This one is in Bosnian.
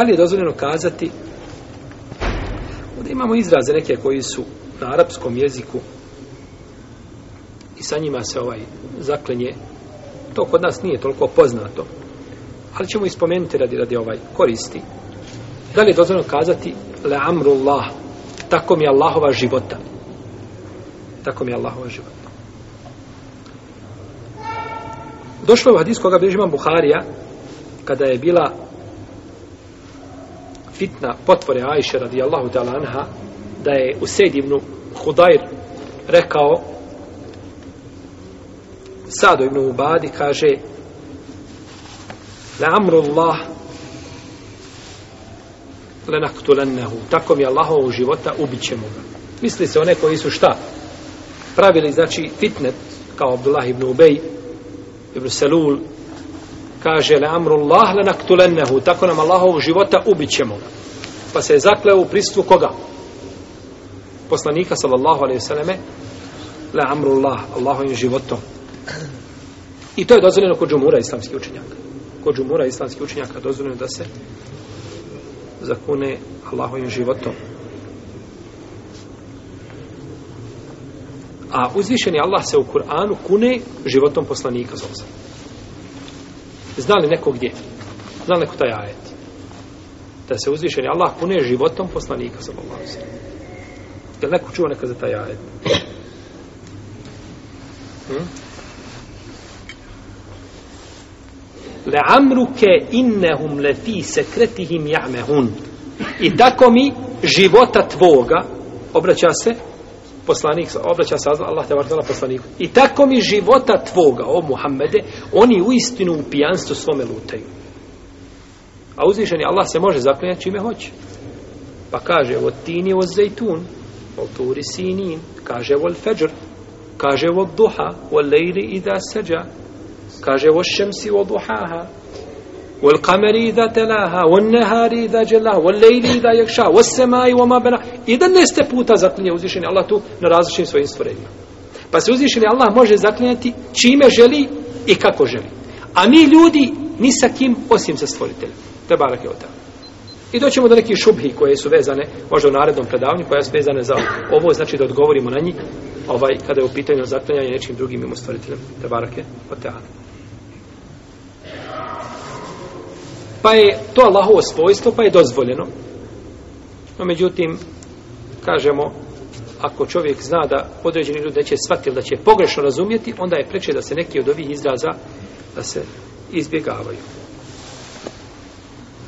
Da li je dozvoljeno kazati? Ovdje imamo izraze neke koji su na arapskom jeziku i sa njima se ovaj zaklenje to kod nas nije toliko poznato ali ćemo ispomenuti radi, radi ovaj koristi. Da li je dozvoljeno kazati le amrullah tako mi je Allahova života tako mi je Allahova života. Došlo je u hadis koga bilježi Buharija kada je bila fitna potvore Ajše radijallahu ta'ala anha da je u sedivnu Hudajr rekao Sado ibn Ubadi kaže La amrullah lenaktulennehu tako mi Allahovog života ubit ćemo ga. Misli se one koji su šta? Pravili znači fitnet kao Abdullah ibn Ubej ibn Selul kaže le amrullah lenaktulennehu tako nam Allahovog života ubit ćemo ga. Pa se je zakleo u pristvu koga? Poslanika sallallahu alaihi sallame le amrullah Allahovim životom. I to je dozvoljeno kod džumura islamskih učenjaka. Kod džumura islamskih učenjaka dozvoljeno da se zakune Allahovim životom. A uzvišeni Allah se u Kur'anu kune životom poslanika Zoza. Zna li neko gdje? Zna li neko taj ajet? Da se uzvišeni Allah pune životom poslanika Zoza. Je li neko čuo neka za taj ajet? Hm? le'amruke innehum lefi sekretihim ja'mehun. I tako mi života tvoga, obraća se, poslanik, obraća se Allah te vartala poslaniku. I tako mi života tvoga, o Muhammede, oni u istinu u pijanstvu svome lutaju. A uzvišeni Allah se može zaklinjati čime hoće. Pa kaže, o tini o zejtun, o turi sinin, kaže, o feđr, kaže, o duha, o lejli i da seđa, kaže o šemsi o duhaha والقمر إذا تلاها والنهار إذا جلاها والليل إذا wal والسماء وما yaksha was samai wama bana idan neste puta zaklinje uzvišeni Allah tu na različitim svojim stvorenjima. Pa se uzvišeni Allah može zaklinjati čime želi i kako želi. A mi ljudi ni sa kim osim sa stvoriteljem. Te barake o tamo I doćemo do nekih šubhi koje su vezane, možda u narednom predavanju, koja su vezane za ovo, znači da odgovorimo na njih, ovaj, kada je u pitanju zaklanjanja nečim drugim mimo stvoriteljem, te barake o Pa je to Allahovo svojstvo, pa je dozvoljeno. No, međutim, kažemo, ako čovjek zna da određeni ljudi neće shvatiti da će pogrešno razumjeti, onda je preče da se neki od ovih izraza da se izbjegavaju.